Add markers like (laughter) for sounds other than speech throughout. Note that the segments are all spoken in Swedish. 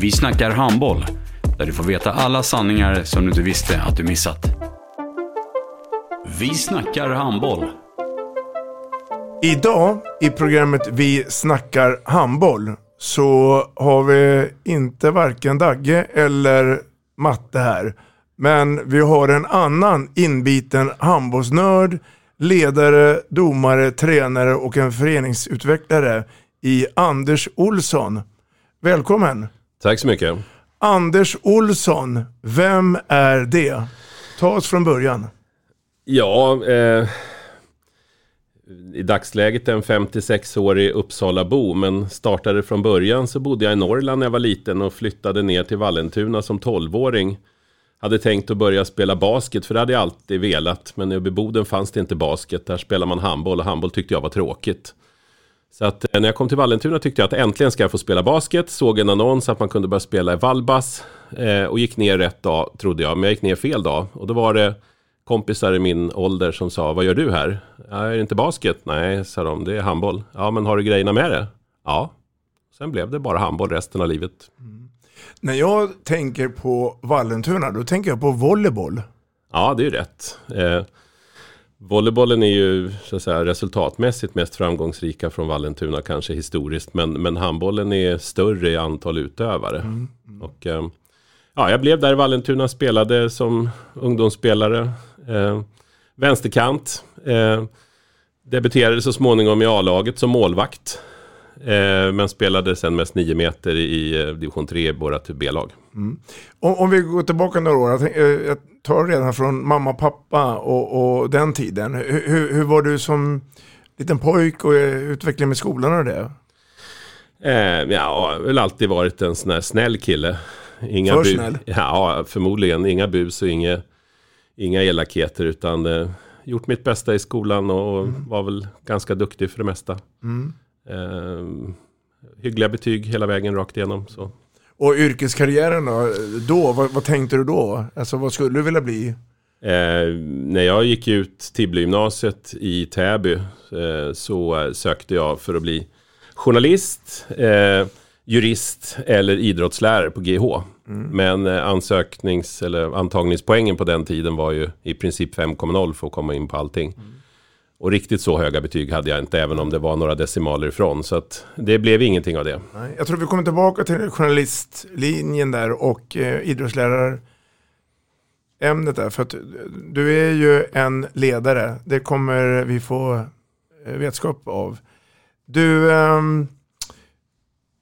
Vi snackar handboll, där du får veta alla sanningar som du inte visste att du missat. Vi snackar handboll. Idag i programmet Vi snackar handboll så har vi inte varken Dagge eller Matte här. Men vi har en annan inbiten handbollsnörd, ledare, domare, tränare och en föreningsutvecklare i Anders Olsson. Välkommen! Tack så mycket. Anders Olsson, vem är det? Ta oss från början. Ja, eh, i dagsläget en 56-årig Uppsalabo, men startade från början så bodde jag i Norrland när jag var liten och flyttade ner till Vallentuna som 12-åring. Hade tänkt att börja spela basket, för det hade jag alltid velat. Men i Boden fanns det inte basket, där spelar man handboll och handboll tyckte jag var tråkigt. Så att eh, när jag kom till Vallentuna tyckte jag att äntligen ska jag få spela basket. Såg en annons att man kunde börja spela i Valbas. Eh, och gick ner rätt dag, trodde jag. Men jag gick ner fel dag. Och då var det kompisar i min ålder som sa, vad gör du här? Är det inte basket? Nej, sa de, det är handboll. Ja, men har du grejerna med det? Ja. Sen blev det bara handboll resten av livet. Mm. När jag tänker på Vallentuna, då tänker jag på volleyboll. Ja, det är ju rätt. Eh, volleybollen är ju så att säga, resultatmässigt mest framgångsrika från Vallentuna, kanske historiskt. Men, men handbollen är större i antal utövare. Mm. Mm. Och, eh, ja, jag blev där i Vallentuna, spelade som ungdomsspelare. Eh, vänsterkant. Eh, debuterade så småningom i A-laget som målvakt. Eh, men spelade sen mest nio meter i eh, division 3, vårat B-lag. Mm. Om, om, vi går tillbaka några år, jag, tänk, jag tar redan från mamma, pappa och, och den tiden. Hur, hur, var du som liten pojk och utvecklingen med skolan och det? Eh, ja, jag har väl alltid varit en sån här snäll kille. Inga För snäll? Ja, förmodligen. Inga bus och inga, inga elakheter, utan eh, gjort mitt bästa i skolan och mm. var väl ganska duktig för det mesta. Mm. Eh, hyggliga betyg hela vägen rakt igenom. Så. Och yrkeskarriären då? då vad, vad, tänkte du då? Alltså vad skulle du vilja bli? Eh, när jag gick ut Tibble-gymnasiet i Täby eh, så sökte jag för att bli journalist, eh, jurist eller idrottslärare på GH. Mm. Men eh, ansöknings eller antagningspoängen på den tiden var ju i princip 5,0 för att komma in på allting. Mm. Och riktigt så höga betyg hade jag inte, även om det var några decimaler ifrån. Så att det blev ingenting av det. Nej, jag tror vi kommer tillbaka till journalistlinjen där och eh, idrottslärarämnet där. För att eh, du är ju en ledare. Det kommer vi få eh, vetskap av. Du, eh,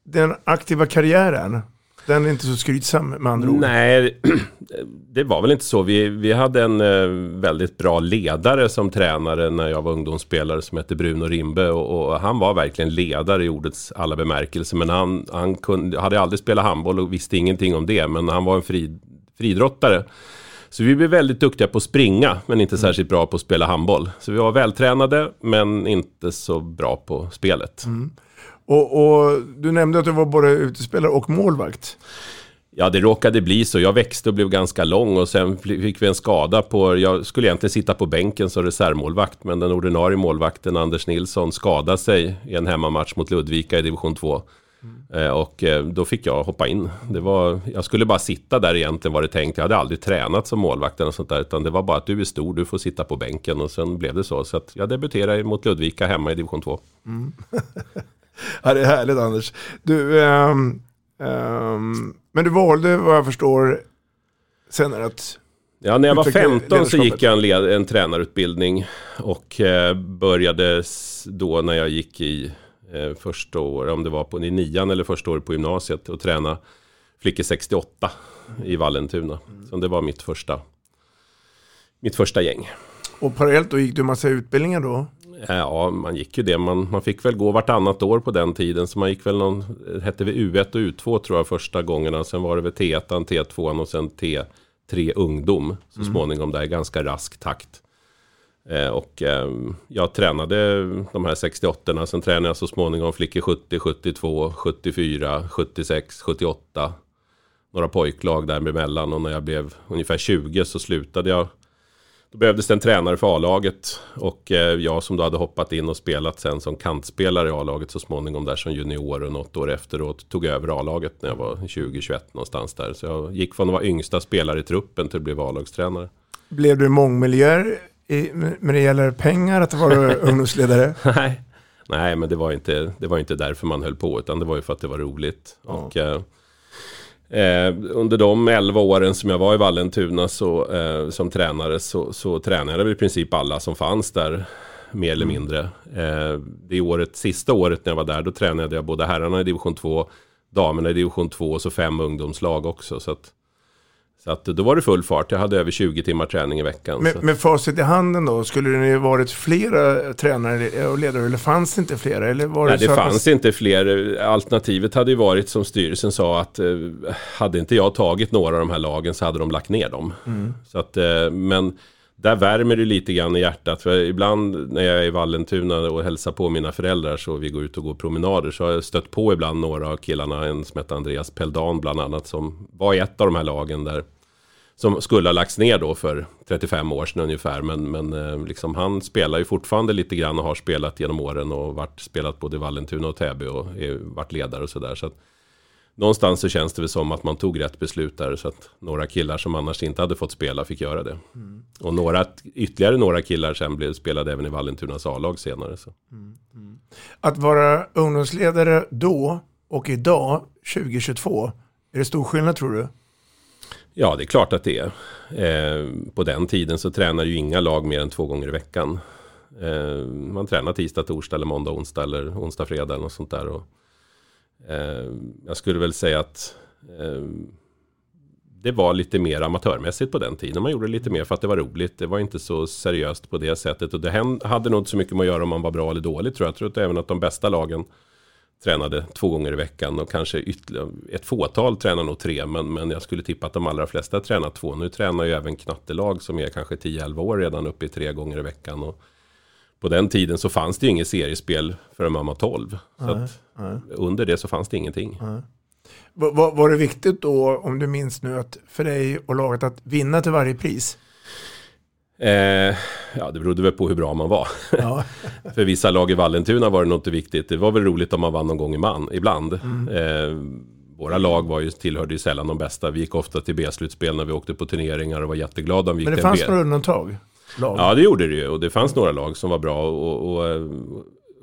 den aktiva karriären. Den är inte så skrytsam med andra ord. Nej, (clears throat) det var väl inte så. Vi, vi hade en eh, väldigt bra ledare som tränare när jag var ungdomsspelare som hette Bruno Rimbe. Och, och han var verkligen ledare i ordets alla bemärkelser. Men han, han kunde, hade aldrig spelat handboll och visste ingenting om det. Men han var en fri, fridrottare. Så vi blev väldigt duktiga på att springa, men inte mm. särskilt bra på att spela handboll. Så vi var vältränade, men inte så bra på spelet. Mm. Och, och, du nämnde att du var både utespelare och målvakt. Ja, det råkade bli så. Jag växte och blev ganska lång och sen fick vi en skada på... Jag skulle egentligen sitta på bänken som reservmålvakt, men den ordinarie målvakten Anders Nilsson skadade sig i en hemmamatch mot Ludvika i division 2. Mm. Och eh, då fick jag hoppa in. Det var, jag skulle bara sitta där egentligen var det tänkt. Jag hade aldrig tränat som målvakt eller sånt där. Utan det var bara att du är stor, du får sitta på bänken. Och sen blev det så. Så att jag debuterade mot Ludvika hemma i division 2. Mm. (laughs) ja, det är härligt Anders. Du, eh, Ehm, men du valde vad jag förstår senare att Ja, när jag var Utveckla 15 så gick jag en, led, en tränarutbildning och eh, började då när jag gick i eh, första år, om det var på i nian eller första året på gymnasiet och träna flickor 68 i Vallentuna. Så det var mitt första, mitt första gäng. Och parallellt då gick du massa utbildningar då? Ja, man gick ju det. Man, man fick väl gå vartannat år på den tiden. Så man gick väl någon, hette vi U1 och U2 tror jag första gångerna. Sen var det väl T1, T2 och sen T3 ungdom. Så småningom där i ganska rask takt. Eh, och eh, jag tränade de här 68 Sen tränade jag så småningom flickor 70, 72, 74, 76, 78. Några pojklag däremellan. Och när jag blev ungefär 20 så slutade jag då behövdes det en tränare för A-laget och eh, jag som då hade hoppat in och spelat sen som kantspelare i A-laget så småningom där som junior och något år efteråt tog över A-laget när jag var 20-21 någonstans där. Så jag gick från att vara yngsta spelare i truppen till att bli A-lagstränare. Blev du mångmiljör i, när det gäller pengar att vara (laughs) ungdomsledare? Nej. Nej, men det var, inte, det var inte därför man höll på utan det var ju för att det var roligt. Och, eh, under de 11 åren som jag var i Vallentuna så, eh, som tränare så, så tränade jag i princip alla som fanns där. Mer eller mindre. Eh, det året, sista året när jag var där då tränade jag både herrarna i division 2, damerna i division 2 och så fem ungdomslag också. Så att, så att då var det full fart. Jag hade över 20 timmar träning i veckan. Med, med facit i handen då, skulle det varit flera tränare och ledare eller fanns det inte flera? Eller var det, Nej, det så att fanns inte fler. Alternativet hade ju varit som styrelsen sa att eh, hade inte jag tagit några av de här lagen så hade de lagt ner dem. Mm. Så att, eh, men där värmer det lite grann i hjärtat. För ibland när jag är i Vallentuna och hälsar på mina föräldrar så vi går ut och går promenader så har jag stött på ibland några av killarna. En som hette Andreas Peldan bland annat som var i ett av de här lagen där. Som skulle ha lagts ner då för 35 år sedan ungefär. Men, men eh, liksom han spelar ju fortfarande lite grann och har spelat genom åren och varit, spelat både i Vallentuna och Täby och är, varit ledare och sådär. Så att någonstans så känns det väl som att man tog rätt beslut där. Så att några killar som annars inte hade fått spela fick göra det. Och några, ytterligare några killar sen blev, spelade även i Vallentunas A-lag senare. Så. Att vara ungdomsledare då och idag, 2022, är det stor skillnad tror du? Ja, det är klart att det är. Eh, på den tiden så tränar ju inga lag mer än två gånger i veckan. Eh, man tränar tisdag, torsdag eller måndag, onsdag eller onsdag, fredag eller något sånt där. Och, eh, jag skulle väl säga att eh, det var lite mer amatörmässigt på den tiden. Man gjorde lite mer för att det var roligt. Det var inte så seriöst på det sättet. Och det hade nog inte så mycket med att göra om man var bra eller dålig tror jag. Jag tror att även att de bästa lagen tränade två gånger i veckan och kanske ytterligare, ett fåtal tränar nog tre men, men jag skulle tippa att de allra flesta tränar två. Nu tränar ju även knattelag som är kanske 10-11 år redan uppe i tre gånger i veckan. Och på den tiden så fanns det ju inget seriespel förrän man var 12. Så Nej, nej. under det så fanns det ingenting. Va- va- Var det viktigt då, om du minns nu, att för dig och laget att vinna till varje pris? Eh, ja, det berodde väl på hur bra man var. Ja. (laughs) För vissa lag i Vallentuna var det nog inte viktigt. Det var väl roligt om man vann någon gång i man, ibland. Mm. Eh, våra lag var ju, tillhörde ju sällan de bästa. Vi gick ofta till B-slutspel när vi åkte på turneringar och var jätteglada om vi gick Men det fanns B. några undantag? Lag. Ja, det gjorde det ju. Och det fanns några lag som var bra. Och, och, eh,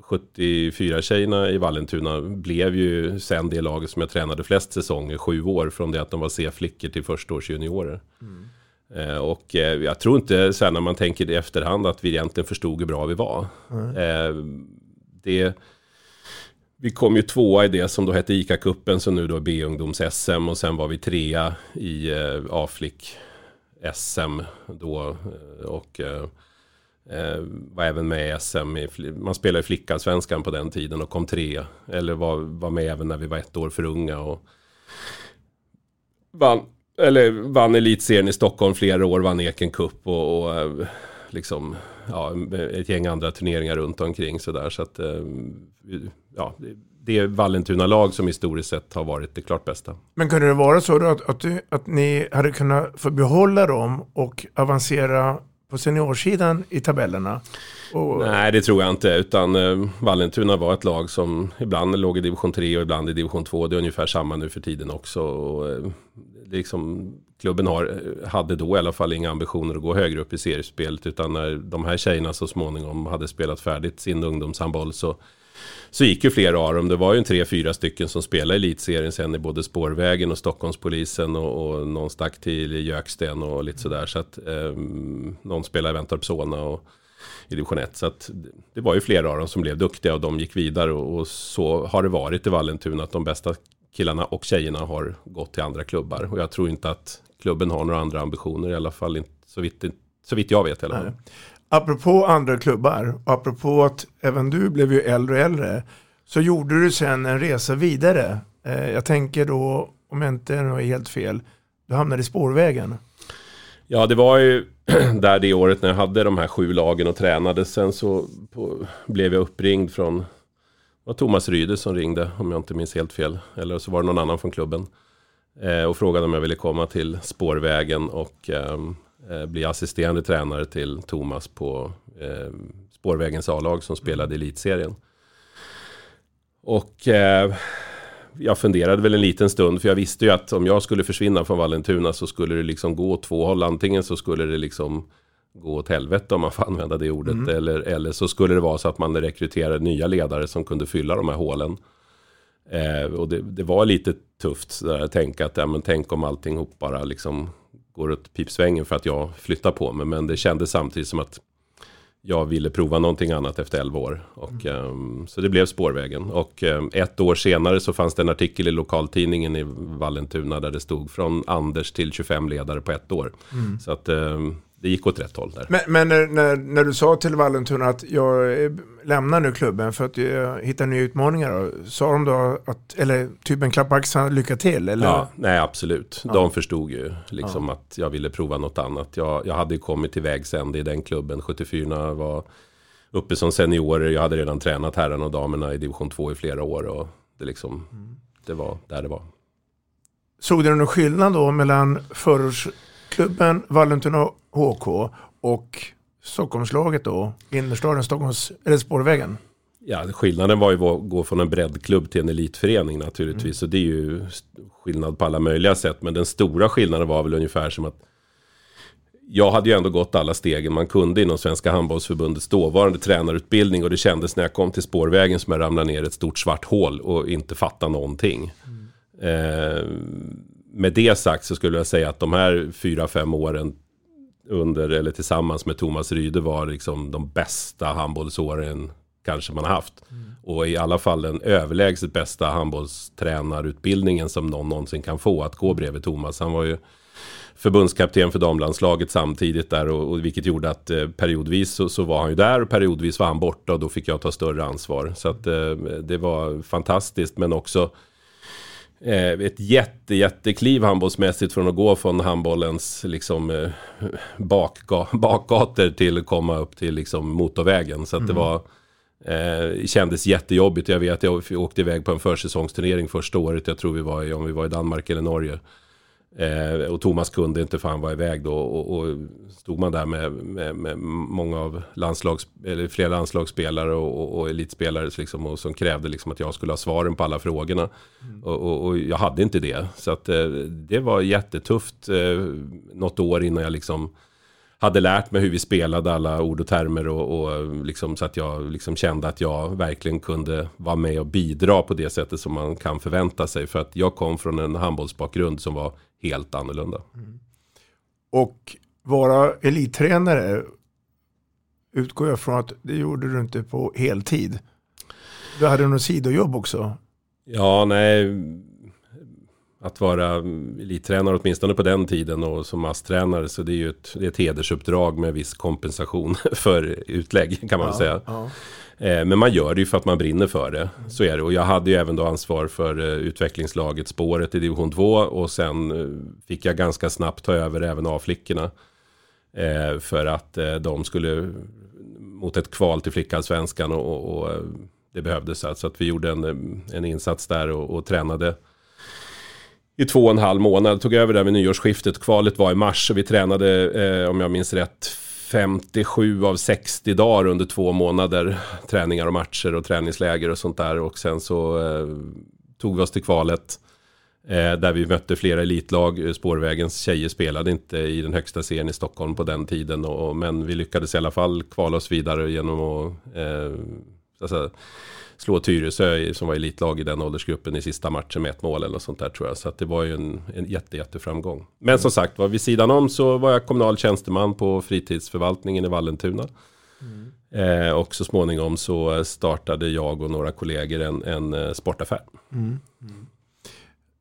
74-tjejerna i Vallentuna blev ju sen det laget som jag tränade flest säsonger, sju år, från det att de var C-flickor till förstaårsjuniorer. Eh, och eh, jag tror inte, här, när man tänker i efterhand, att vi egentligen förstod hur bra vi var. Eh, det, vi kom ju tvåa i det som då hette ICA-cupen, som nu då är B-ungdoms-SM. Och sen var vi trea i eh, A-flick-SM då. eh, Och eh, eh, var även med i SM. I, man spelade i flickallsvenskan på den tiden och kom trea. Eller var, var med även när vi var ett år för unga. Och vann, eller vann elitserien i Stockholm flera år, vann Eken Cup och, och eh, liksom, ja, ett gäng andra turneringar runt omkring sådär. Så att, eh, ja, det- det är Vallentuna-lag som historiskt sett har varit det klart bästa. Men kunde det vara så då att, att, du, att ni hade kunnat få behålla dem och avancera på seniorsidan i tabellerna? Och, Nej, det tror jag inte. Utan eh, Vallentuna var ett lag som ibland låg i division 3 och ibland i division 2. Det är ungefär samma nu för tiden också. Och, eh, liksom, klubben har, eh, hade då i alla fall inga ambitioner att gå högre upp i seriespelet. Utan när de här tjejerna så småningom hade spelat färdigt sin ungdomshandboll så, så gick ju flera av dem. Det var ju en tre, fyra stycken som spelade i elitserien sen i både Spårvägen och Stockholmspolisen och, och någon stack till Jöksten och lite sådär. Så att eh, någon spelade i Väntorp-Solna och i division 1. Så att det var ju flera av dem som blev duktiga och de gick vidare och, och så har det varit i Vallentuna att de bästa killarna och tjejerna har gått till andra klubbar. Och jag tror inte att klubben har några andra ambitioner i alla fall inte så vitt, så vitt jag vet i alla fall. Apropå andra klubbar, apropå att även du blev ju äldre och äldre, så gjorde du sen en resa vidare. Eh, jag tänker då, om jag inte är helt fel, du hamnade i spårvägen. Ja, det var ju (clears throat) där det året när jag hade de här sju lagen och tränade. Sen så på, blev jag uppringd från, det var Thomas Ryde som ringde, om jag inte minns helt fel. Eller så var det någon annan från klubben. Eh, och frågade om jag ville komma till spårvägen och eh, eh, bli assisterande tränare till Thomas på eh, spårvägens A-lag som spelade elitserien. Och eh, jag funderade väl en liten stund för jag visste ju att om jag skulle försvinna från Vallentuna så skulle det liksom gå två håll. Antingen så skulle det liksom gå åt helvete om man får använda det ordet. Mm. Eller, eller så skulle det vara så att man rekryterade nya ledare som kunde fylla de här hålen. Eh, och det, det, var lite tufft att tänka att ja, men tänk om allting bara liksom går åt pipsvängen för att jag flyttar på mig. Men det kändes samtidigt som att jag ville prova någonting annat efter 11 år. Och, mm. um, så det blev spårvägen. Och um, ett år senare så fanns det en artikel i lokaltidningen i Vallentuna där det stod från Anders till 25 ledare på ett år. Mm. Så att um, det gick åt rätt håll där. Men, men när, när, när, du sa till Vallentuna att jag lämnar nu klubben för att jag hittar nya utmaningar. Då, sa de då att, eller typ en klapp på axeln, lycka till? Eller? Ja, nej absolut. Ja. De förstod ju liksom ja. att jag ville prova något annat. Jag, jag hade ju kommit till vägs ände i den klubben. 74 var uppe som seniorer. Jag hade redan tränat herrarna och damerna i division 2 i flera år. Och det, liksom, mm. det var där det var. Såg du någon skillnad då mellan förortsklubben Vallentuna HK och Stockholmslaget då, innerstaden, Stockholms, eller spårvägen? Ja, skillnaden var ju att gå från en breddklubb till en elitförening naturligtvis. Mm. Så det är ju skillnad på alla möjliga sätt. Men den stora skillnaden var väl ungefär som att jag hade ju ändå gått alla stegen man kunde inom Svenska Handbollsförbundets dåvarande tränarutbildning. Och det kändes när jag kom till spårvägen som jag ramlade ner ett stort svart hål och inte fattade någonting. Mm. Eh, med det sagt så skulle jag säga att de här fyra, fem åren under, eller tillsammans med Thomas Ryde var liksom de bästa handbollsåren kanske man har haft. Mm. Och i alla fall den överlägset bästa handbollstränarutbildningen som någon någonsin kan få att gå bredvid Thomas. Han var ju förbundskapten för damlandslaget samtidigt där och, och vilket gjorde att eh, periodvis så, så, var han ju där och periodvis var han borta och då fick jag ta större ansvar. Så att eh, det var fantastiskt men också ett jätte, jättekliv handbollsmässigt från att gå från handbollens liksom, eh, bakga (laughs) bakgator till att komma upp till liksom, motorvägen. Så mm. det var eh, kändes jättejobbigt. Jag vet, jag åkte iväg på en försäsongsturnering första året. Jag tror vi var i, om vi var i Danmark eller Norge. Eh, och Thomas kunde inte för han var iväg då. Och, och stod man där med, med, med, många av landslags, eller flera landslagsspelare och, och, och elitspelare liksom, och som krävde liksom att jag skulle ha svaren på alla frågorna. Mm. Och, jag hade inte det. Så att, eh, det var jättetufft eh, något år innan jag liksom hade lärt mig hur vi spelade alla ord och termer och, och liksom, så att jag liksom kände att jag verkligen kunde vara med och bidra på det sättet som man kan förvänta sig. För att jag kom från en handbollsbakgrund som var helt annorlunda. Mm. Och vara elittränare utgår jag från att det gjorde du inte på heltid. Du hade något sidojobb också. Ja, nej att vara elittränare åtminstone på den tiden och som masstränare så det är ju ett, det är ett hedersuppdrag med viss kompensation (laughs) för utlägg kan man ja, säga. Ja. Eh, men man gör det ju för att man brinner för det. Så är det. Och jag hade ju även då ansvar för eh, utvecklingslaget Spåret i division 2 och sen eh, fick jag ganska snabbt ta över även A-flickorna. För att de skulle mot ett kval till flickallsvenskan och, och, och det behövdes. Så att vi gjorde en, en insats där och, och tränade i två och en halv månad. Tog över där vid nyårsskiftet. Kvalet var i mars och vi tränade, eh, om jag minns rätt, 57 av 60 dagar under två månader. Träningar och matcher och träningsläger och sånt där. Och sen så eh, tog vi oss till kvalet. Eh, där vi mötte flera elitlag. Eh, spårvägens tjejer spelade inte i den högsta serien i Stockholm på den tiden. Och, men vi lyckades i alla fall kvala oss vidare genom att... Eh, alltså, slå Tyresö som var elitlag i den åldersgruppen i sista matchen med ett mål eller något sånt där tror jag. Så att det var ju en, en jätte, jätteframgång. Men som sagt var, vid sidan om så var jag kommunal tjänsteman på fritidsförvaltningen i Vallentuna. Eh, och så småningom så startade jag och några kollegor en, en eh, sportaffär. Mm.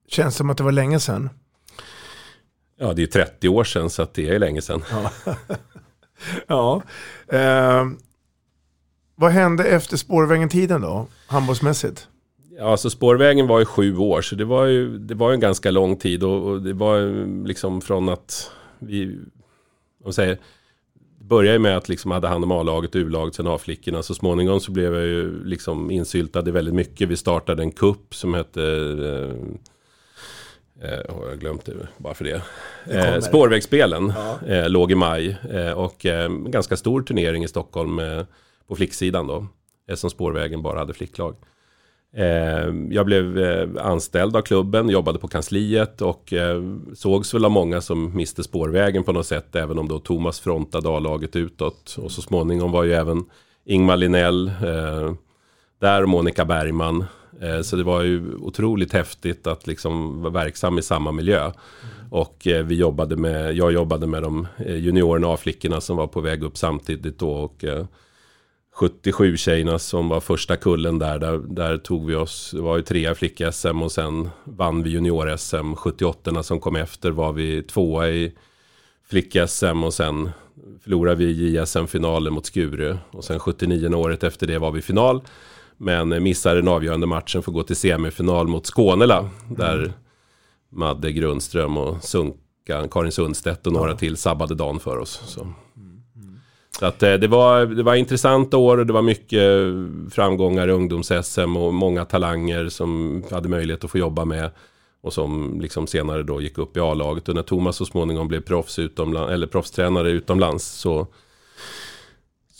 Känns som att det var länge sedan. Ja, det är 30 år sedan så att det är länge sedan. Ja. (laughs) ja. Eh, vad hände efter spårvägen-tiden då, handbollsmässigt? Ja, alltså spårvägen var ju sju år, så det var ju, det var en ganska lång tid. Och, och det var liksom från att vi, om säger, började med att liksom hade hand om A-laget, U-laget, sen A-flickorna. Så småningom så blev jag ju liksom insyltad i väldigt mycket. Vi startade en kupp som hette eh, Eh, har jag glömt det bara för det. Eh, spårvägsspelen ja. eh, låg i maj eh, och eh, en ganska stor turnering i Stockholm eh, på flicksidan då. Som Spårvägen bara hade flicklag. Eh, jag blev eh, anställd av klubben, jobbade på kansliet och eh, sågs väl av många som miste spårvägen på något sätt. Även om då Thomas frontade A-laget utåt. Och så småningom var ju även Ingmar Linell där och Monica Bergman så det var ju otroligt häftigt att liksom vara verksam i samma miljö. Och vi jobbade med, jag jobbade med de juniorerna och flickorna som var på väg upp samtidigt då. Och 77 tjejerna som var första kullen där, där, där tog vi oss, det var ju trea flick-SM och sen vann vi junior-SM. 78 som kom efter var vi tvåa i flick-SM och sen förlorade vi JSM-finalen mot Skuru. Och sen 79 året efter det var vi final. Men missar den avgörande matchen för att gå till semifinal mot Skånela. Där mm. Madde Grundström och Sunkan, Karin Sundstedt och några ja. till sabbade dagen för oss. Så, mm så att eh, det var, det var intressanta år och det var mycket eh, framgångar i ungdoms-SM och många talanger som hade möjlighet att få jobba med. Och som liksom senare då gick upp i A-laget. Och när Thomas så småningom blev proffs utomlands, eller proffstränare utomlands så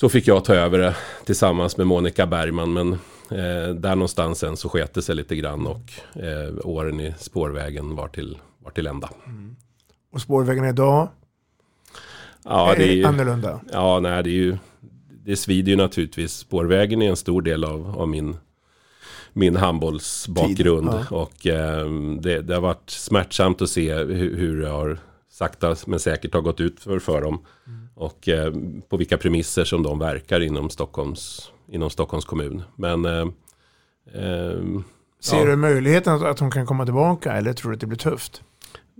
så fick jag ta över det tillsammans med Monica Bergman. Men eh, där någonstans sen så sket det sig lite grann och eh, åren i spårvägen var till, var till ända. Mm. Och spårvägen idag? Ja, är det är ju, annorlunda? Ja, nej, det är ju det svider ju naturligtvis. Spårvägen är en stor del av, av min, min handbollsbakgrund. Ja. Och eh, det, det, har varit smärtsamt att se hur, hur det har sakta men säkert har gått ut för, för dem. Mm. Och eh, på vilka premisser som de verkar inom Stockholms, inom Stockholms kommun. Men eh, eh, Ser ja. du möjligheten att, att de kan komma tillbaka eller tror du att det blir tufft?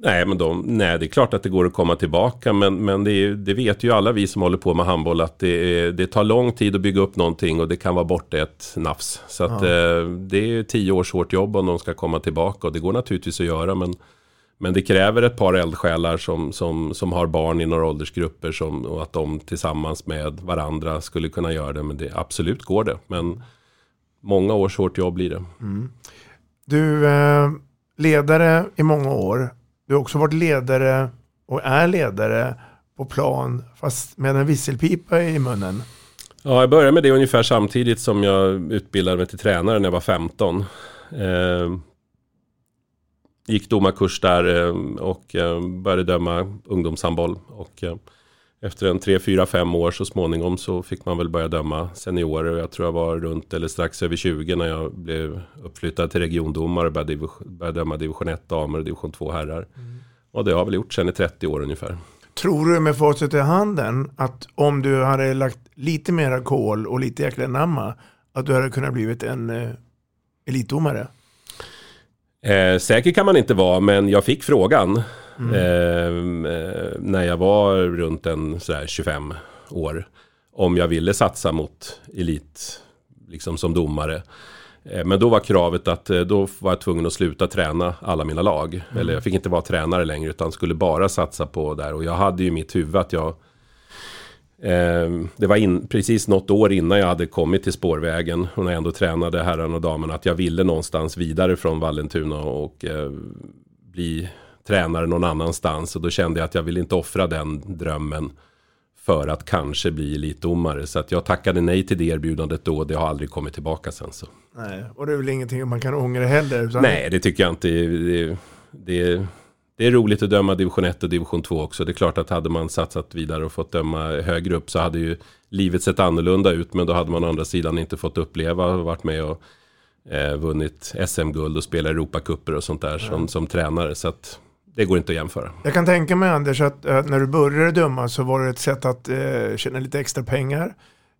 Nej, men de, nej, det är klart att det går att komma tillbaka. Men, men det, är, det vet ju alla vi som håller på med handboll att det, det tar lång tid att bygga upp någonting och det kan vara borta ett nafs. Så att, ja. eh, det är tio års hårt jobb om de ska komma tillbaka och det går naturligtvis att göra. Men men det kräver ett par eldsjälar som, som, som har barn i några åldersgrupper som, och att de tillsammans med varandra skulle kunna göra det. Men det, absolut går det. Men många års hårt jobb blir det. Mm. Du eh, ledare i många år. Du har också varit ledare och är ledare på plan fast med en visselpipa i munnen. Ja, jag började med det ungefär samtidigt som jag utbildade mig till tränare när jag var 15. Eh, gick domarkurs där eh, och eh, började döma ungdomshandboll. Och eh, efter en tre, fyra, fem år så småningom så fick man väl börja döma seniorer. Jag tror jag var runt eller strax över 20 när jag blev uppflyttad till regiondomare och började, började döma division 1 damer och division 2 herrar. Mm. Och det har jag väl gjort sen i 30 år ungefär. Tror du med facit i handen att om du hade lagt lite mera kol och lite jäkla namma att du hade kunnat blivit en eh, elitdomare? Eh, säker kan man inte vara, men jag fick frågan mm. eh, eh när jag var runt en sådär 25 år. Om jag ville satsa mot elit, liksom som domare. Eh, men då var kravet att eh, då var jag tvungen att sluta träna alla mina lag. Mm. Eller jag fick inte vara tränare längre utan skulle bara satsa på där. Och jag hade ju i mitt huvud att jag Eh, det var in, precis något år innan jag hade kommit till spårvägen och när jag ändå tränade herrarna och damerna att jag ville någonstans vidare från Vallentuna och eh, bli tränare någon annanstans. Och då kände jag att jag ville inte offra den drömmen för att kanske bli elitdomare. Så att jag tackade nej till det erbjudandet då och det har aldrig kommit tillbaka sen. Så. Nej, och det är väl ingenting man kan ångra heller? Utan... Nej, det tycker jag inte. Det, det, det är roligt att döma division 1 och division 2 också. Det är klart att hade man satsat vidare och fått döma högre upp så hade ju livet sett annorlunda ut. Men då hade man å andra sidan inte fått uppleva och varit med och eh, vunnit SM-guld och spelat Europacuper och sånt där som, som tränare. Så att det går inte att jämföra. Jag kan tänka mig Anders att eh, när du började döma så var det ett sätt att eh, tjäna lite extra pengar.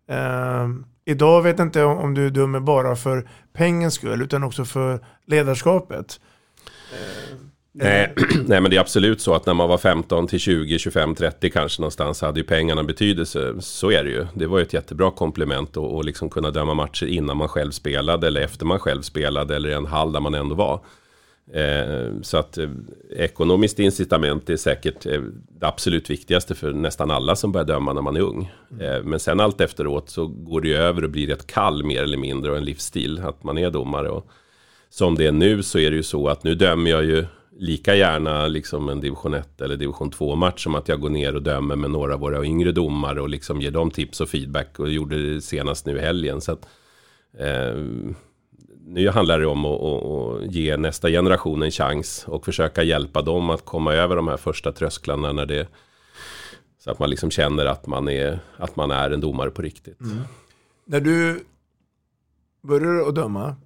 Eh, idag vet jag inte om, du dömer bara för pengens skull utan också för ledarskapet. Eh, Nej, (clears throat) nej, men det är absolut så att när man var 15 till 20, 25, 30 kanske någonstans hade ju pengarna betydelse. Så är det ju. Det var ju ett jättebra komplement att liksom kunna döma matcher innan man själv spelade eller efter man själv spelade eller i en hall där man ändå var. Eh, så att eh, ekonomiskt incitament är säkert eh, det absolut viktigaste för nästan alla som börjar döma när man är ung. Eh, men sen allt efteråt så går det ju över och blir ett kall mer eller mindre och en livsstil att man är domare. Och som det är nu så är det ju så att nu dömer jag ju lika gärna liksom en division 1 eller division 2 match som att jag går ner och dömer med några av våra yngre domare och liksom ger dem tips och feedback och gjorde det senast nu i helgen. Så att, nu handlar det om att, att, ge nästa generation en chans och försöka hjälpa dem att komma över de här första trösklarna när det så att man liksom känner att man är, att man är en domare på riktigt. Mm. När du började att döma,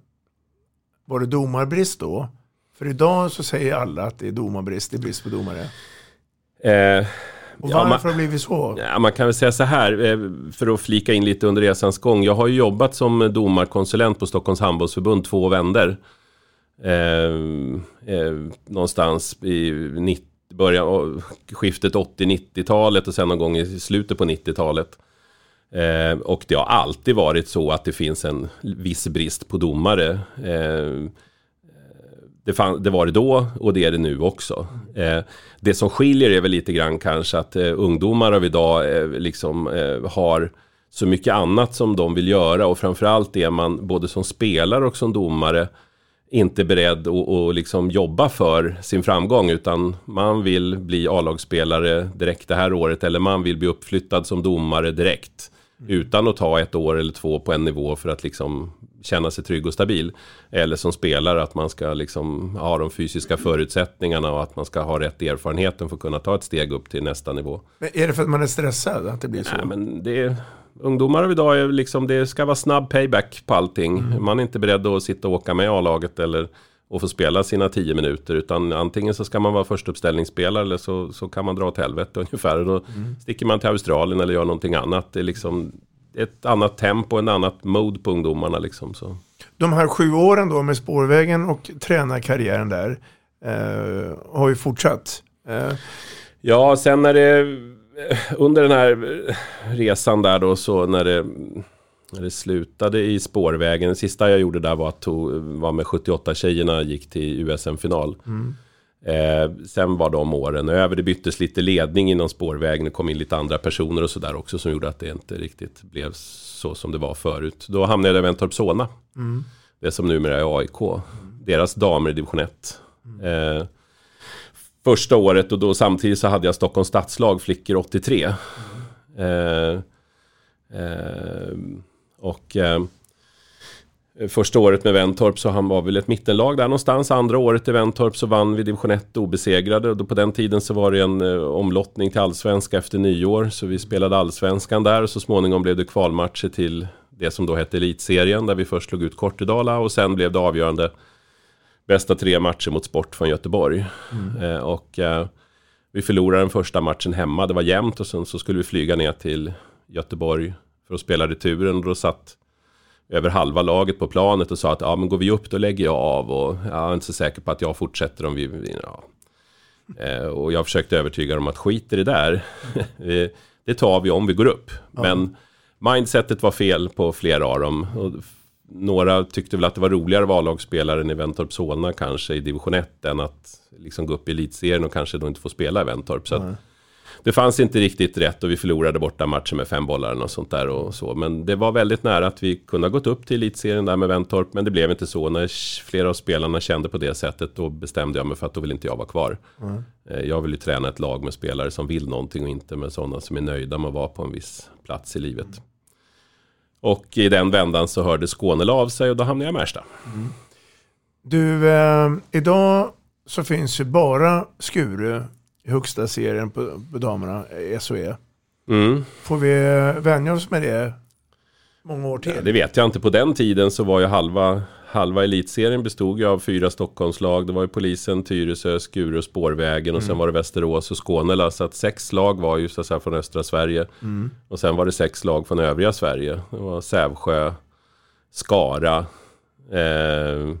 var det domarbrist då? För idag så säger alla att det är domarbrist, det är brist på domare. Eh, och varför ja, man, har det blivit så? Ja, man kan väl säga så här, eh, för att flika in lite under resans gång. Jag har ju jobbat som domarkonsulent på Stockholms handbollsförbund två vänder. Eh, eh, någonstans i 90, början, skiftet 80-90-talet och sen någon gång i slutet på 90-talet. Eh, och det har alltid varit så att det finns en viss brist på domare. Eh, det, fann, det, var det då och det är det nu också. Eh, det som skiljer är väl lite grann kanske att eh, ungdomar av idag eh, liksom eh, har så mycket annat som de vill göra och framförallt är man både som spelare och som domare inte beredd att, att liksom jobba för sin framgång utan man vill bli A-lagsspelare direkt det här året eller man vill bli uppflyttad som domare direkt. Utan att ta ett år eller två på en nivå för att liksom känna sig trygg och stabil. Eller som spelare att man ska liksom ha de fysiska förutsättningarna och att man ska ha rätt erfarenheten för att kunna ta ett steg upp till nästa nivå. Men är det för att man är stressad att det blir så? Nej, men det är, ungdomar av idag är liksom, det ska vara snabb payback på allting. Mm. Man är inte beredd att sitta och åka med A-laget eller och få spela sina tio minuter. Utan antingen så ska man vara förstuppställningsspelare eller så, så kan man dra åt helvete ungefär. Och då mm. sticker man till Australien eller gör någonting annat. Det är liksom ett annat tempo, en annat mode på ungdomarna. Liksom, så. De här sju åren då med spårvägen och tränarkarriären där eh, har ju fortsatt. Eh. Ja, sen när det under den här resan där då så när det när det slutade i spårvägen. Det sista jag gjorde där var att tog, var med 78 tjejerna gick till USM-final. Mm. Eh, sen var de åren över. Det byttes lite ledning inom spårvägen. Det kom in lite andra personer och sådär också som gjorde att det inte riktigt blev så som det var förut. Då hamnade jag i Ventorp Solna. Mm. Det som numera är AIK. Mm. Deras damer i division 1. Eh, första året och då samtidigt så hade jag Stockholms stadslag flickor 83. Eh, eh, och eh, första året med Ventorp så han var väl ett mittenlag där någonstans. Andra året i Ventorp så vann vi division 1 obesegrade. Och då på den tiden så var det en eh, omlottning till allsvenska efter nyår. Så vi spelade allsvenskan där och så småningom blev det kvalmatcher till det som då hette elitserien. Där vi först slog ut Kortedala och sen blev det avgörande bästa tre matcher mot Sport från Göteborg. Mm. Eh, och eh, vi förlorade den första matchen hemma. Det var jämnt och sen så skulle vi flyga ner till Göteborg för att spela returen. Och då satt över halva laget på planet och sa att ja, men går vi upp då lägger jag av och jag är inte så säker på att jag fortsätter om vi... Ja. Eh, och jag försökte övertyga dem att skit i det där. (laughs) det tar vi om vi går upp. Ja. Men mindsetet var fel på flera av dem. Och några tyckte väl att det var roligare att vara lagspelare än i Ventorp Solna kanske i division 1 än att liksom gå upp i elitserien och kanske då inte få spela i Ventorp. Så det fanns inte riktigt rätt och vi förlorade borta matchen med fem bollar och sånt där och så. Men det var väldigt nära att vi kunde ha gått upp till elitserien där med Ventorp. Men det blev inte så. När flera av spelarna kände på det sättet då bestämde jag mig för att då vill inte jag vara kvar. Mm. Jag vill ju träna ett lag med spelare som vill någonting och inte med sådana som är nöjda med att vara på en viss plats i livet. Mm. Och i den vändan så hörde Skåne av sig och då hamnade jag i Märsta. Mm. Du, eh, idag så finns ju bara Skuru högsta serien på, på damerna, SOE. Mm. Får vi vänja oss med det många år till? Ja, det vet jag inte. På den tiden så var ju halva, halva elitserien bestod ju av fyra Stockholmslag. Det var ju polisen, Tyresö, Skuru och Spårvägen och sen var det Västerås och Skånela. Så att sex lag var ju så säga från östra Sverige. Mm. Och sen var det sex lag från övriga Sverige. Det var Sävsjö, Skara, eh,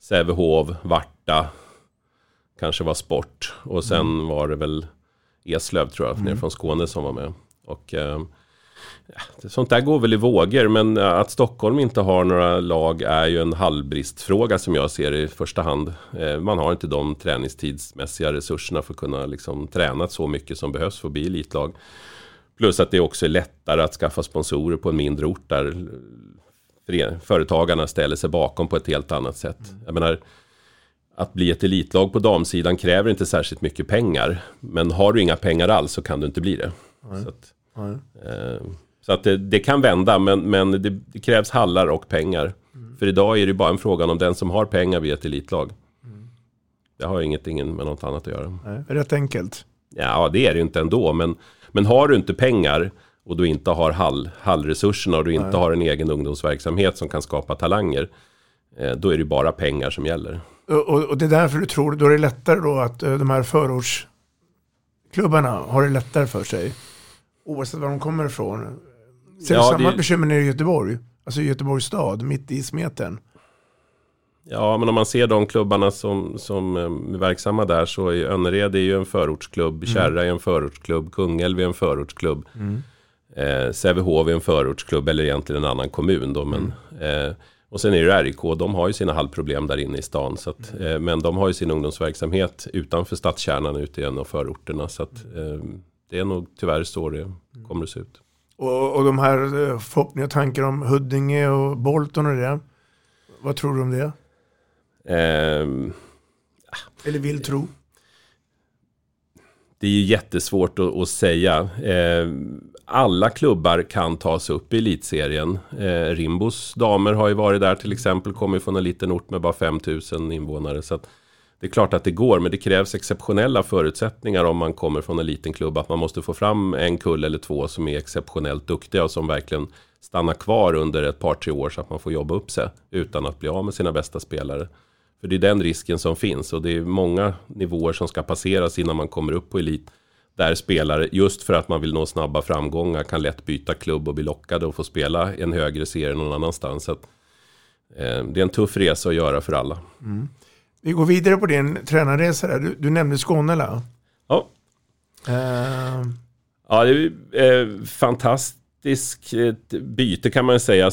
Sävehof, Varta, kanske var Sport. Och sen var det väl Eslöv tror jag, ner från Skåne som var med. Och eh, sånt där går väl i vågor, men eh, att Stockholm inte har några lag är ju en halvbristfråga som jag ser i första hand. Eh, man har inte de träningstidsmässiga resurserna för att kunna liksom, träna så mycket som behövs för att bli elitlag. Plus att det också är lättare att skaffa sponsorer på en mindre ort där före- företagarna ställer sig bakom på ett helt annat sätt. Jag menar, att bli ett elitlag på damsidan kräver inte särskilt mycket pengar. Men har du inga pengar alls så kan du inte bli det. Så att, Nej. eh, så att det, det kan vända, men, men det, det krävs hallar och pengar. För idag är det bara en fråga om den som har pengar blir ett elitlag. Det har ingenting med något annat att göra. Nej, rätt enkelt. Ja, det är det ju inte ändå. Men, men har du inte pengar och du inte har hall, hallresurserna och du inte har en egen ungdomsverksamhet som kan skapa talanger. Eh, då är det bara pengar som gäller. Och, och, det är därför du tror, då är det lättare då att eh, de här förortsklubbarna har det lättare för sig. Oavsett var de kommer ifrån. Ser Ja, du samma det- bekymmer nere i Göteborg? Alltså Göteborgs stad, mitt i smeten. Ja, men om man ser de klubbarna som, som eh, är verksamma där så är Önnered är ju en förortsklubb, Kärra är en förortsklubb, Kungälv är en förortsklubb. Eh, Sävehof är en förortsklubb eller egentligen en annan kommun då. Men, eh, och sen är det RIK, de har ju sina halvproblem där inne i stan. Så att, eh, men de har ju sin ungdomsverksamhet utanför stadskärnan ute i en av förorterna. Så att, eh, det är nog tyvärr så det kommer att se ut. Och, och de här eh, förhoppningar och tankar om Huddinge och Bolton och det. Vad tror du om det? Ehm, Eller vill tro? Det är ju jättesvårt att, att säga. Eh, alla klubbar kan ta sig upp i elitserien. Eh, Rimbos damer har ju varit där till exempel, kommer från en liten ort med bara 5000 invånare. Så att det är klart att det går, men det krävs exceptionella förutsättningar om man kommer från en liten klubb. Att man måste få fram en kull eller två som är exceptionellt duktiga och som verkligen stannar kvar under ett par, tre år så att man får jobba upp sig utan att bli av med sina bästa spelare. För det är den risken som finns och det är många nivåer som ska passeras innan man kommer upp på elit. Där spelare, just för att man vill nå snabba framgångar, kan lätt byta klubb och bli lockade och få spela en högre serie någon annanstans. Så att, eh, det är en tuff resa att göra för alla. Vi går vidare på din tränarresa där. Du, du nämnde Skånela. Ja, Eh, Ja, det är eh, fantastiskt ett byte kan man säga.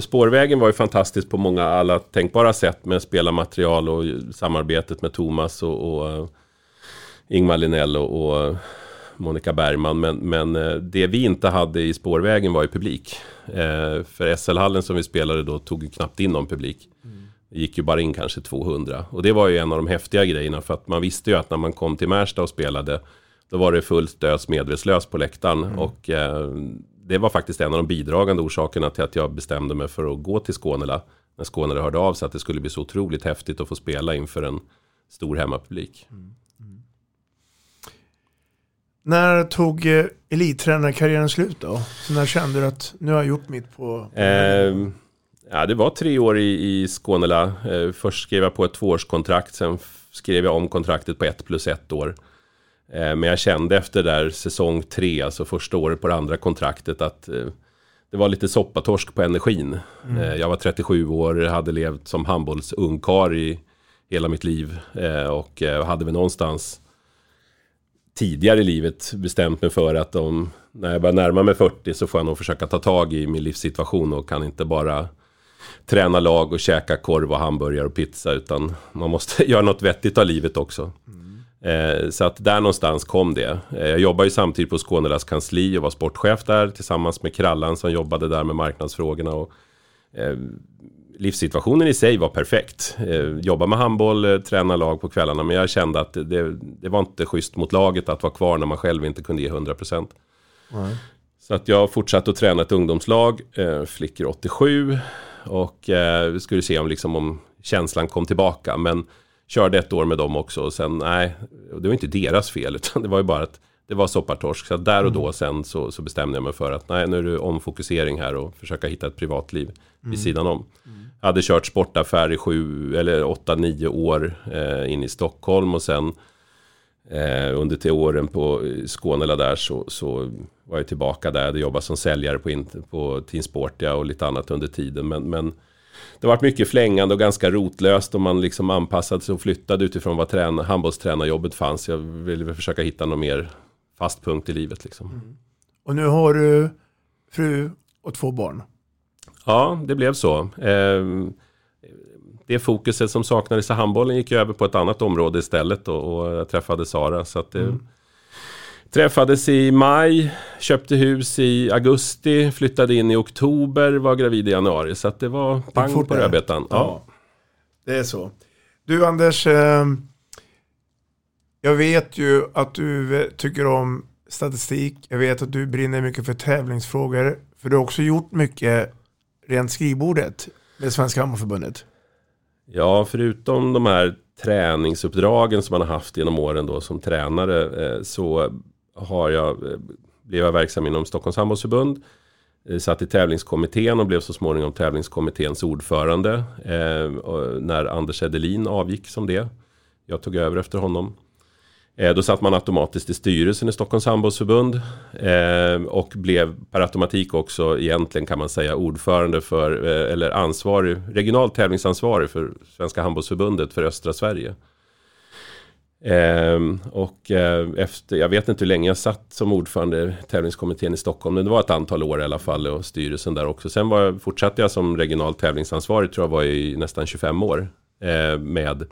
Spårvägen var ju fantastiskt på många alla tänkbara sätt med spelarmaterial och samarbetet med Thomas och, och eh, Ingmar Linell och, och eh, Monica Bergman. Men, men eh, det vi inte hade i Spårvägen var ju publik. Eh, för SL-hallen som vi spelade då tog ju knappt in någon publik. Det gick ju bara in kanske 200. Och det var ju en av de häftiga grejerna för att man visste ju att när man kom till Märsta och spelade då var det fullt ös medvetslös på läktaren. Och eh, det var faktiskt en av de bidragande orsakerna till att jag bestämde mig för att gå till Skånela. När Skånela hörde av sig att det skulle bli så otroligt häftigt att få spela inför en stor hemmapublik. när tog eh, elittränarkarriären slut då? Så när kände du att nu har jag gjort mitt på... Eh, ja, det var tre år i, i Skånela. Eh, först skrev jag på ett tvåårskontrakt, sen skrev jag om kontraktet på ett plus ett år. Eh, men jag kände efter där säsong tre, alltså första året på det andra kontraktet, att eh, det var lite soppatorsk på energin. Eh, jag var 37 år, hade levt som handbollsungkar i hela mitt liv och hade väl någonstans tidigare i livet bestämt mig för att om, när jag börjar närma mig 40 så får jag nog försöka ta tag i min livssituation och kan inte bara träna lag och käka korv och hamburgare och pizza utan man måste (laughs) göra något vettigt av livet också. Eh, så att där någonstans kom det. Eh, jag jobbar ju samtidigt på Skånelas kansli och var sportchef där tillsammans med Krallan som jobbade där med marknadsfrågorna. Och, eh, livssituationen i sig var perfekt. Eh, jobba med handboll, eh, träna lag på kvällarna men jag kände att det, det, var inte schysst mot laget att vara kvar när man själv inte kunde ge 100%. Så att jag fortsatte att träna ett ungdomslag, eh, flickor 87. Och skulle se om, liksom, om känslan kom tillbaka. Men körde ett år med dem också och sen, nej, det var inte deras fel utan det var ju bara att det var soppartorsk. Så där och då sen så, så bestämde jag mig för att nej, nu är det omfokusering här och försöka hitta ett privatliv Mm. vid sidan om. Jag hade kört sportaffär i sju eller åtta, nio år eh, in i Stockholm och sen eh, under till åren på Skånela där så, så var jag tillbaka där. Jag hade jobbat som säljare på, på Team Sportia och lite annat under tiden. Men, men det varit mycket flängande och ganska rotlöst och man liksom anpassade sig och flyttade utifrån vad träna, handbollstränarjobbet fanns. Jag ville försöka hitta någon mer fast punkt i livet liksom. Och nu har du fru och två barn. Ja, det blev så. Eh, det fokuset som saknades i handbollen gick över på ett annat område istället och, jag träffade Sara. Så att, eh, Träffades i maj, köpte hus i augusti, flyttade in i oktober, var gravid i januari. Så att det var pang fort på rödbetan. Ja. Det är så. Du Anders, eh, jag vet ju att du tycker om statistik. Jag vet att du brinner mycket för tävlingsfrågor. För du har också gjort mycket rent skrivbordet med Svenska Handbollförbundet. Ja, förutom de här träningsuppdragen som man har haft genom åren då som tränare eh, så har jag, eh, blev jag verksam inom Stockholms handbollsförbund. Eh, satt i tävlingskommittén och blev så småningom tävlingskommitténs ordförande. Eh, när Anders Edelin avgick som det. Jag tog över efter honom. Eh, Då satt man automatiskt i styrelsen i Stockholms handbollsförbund eh, och blev per automatik också egentligen kan man säga ordförande för, eh, eller ansvarig, regional tävlingsansvarig för Svenska handbollsförbundet för östra Sverige. Ehm, och eh, efter, jag vet inte hur länge jag satt som ordförande i tävlingskommittén i Stockholm, men det var ett antal år i alla fall och styrelsen där också. Sen var fortsatte jag som regional tävlingsansvarig, tror jag var i nästan 25 år. Eh, med,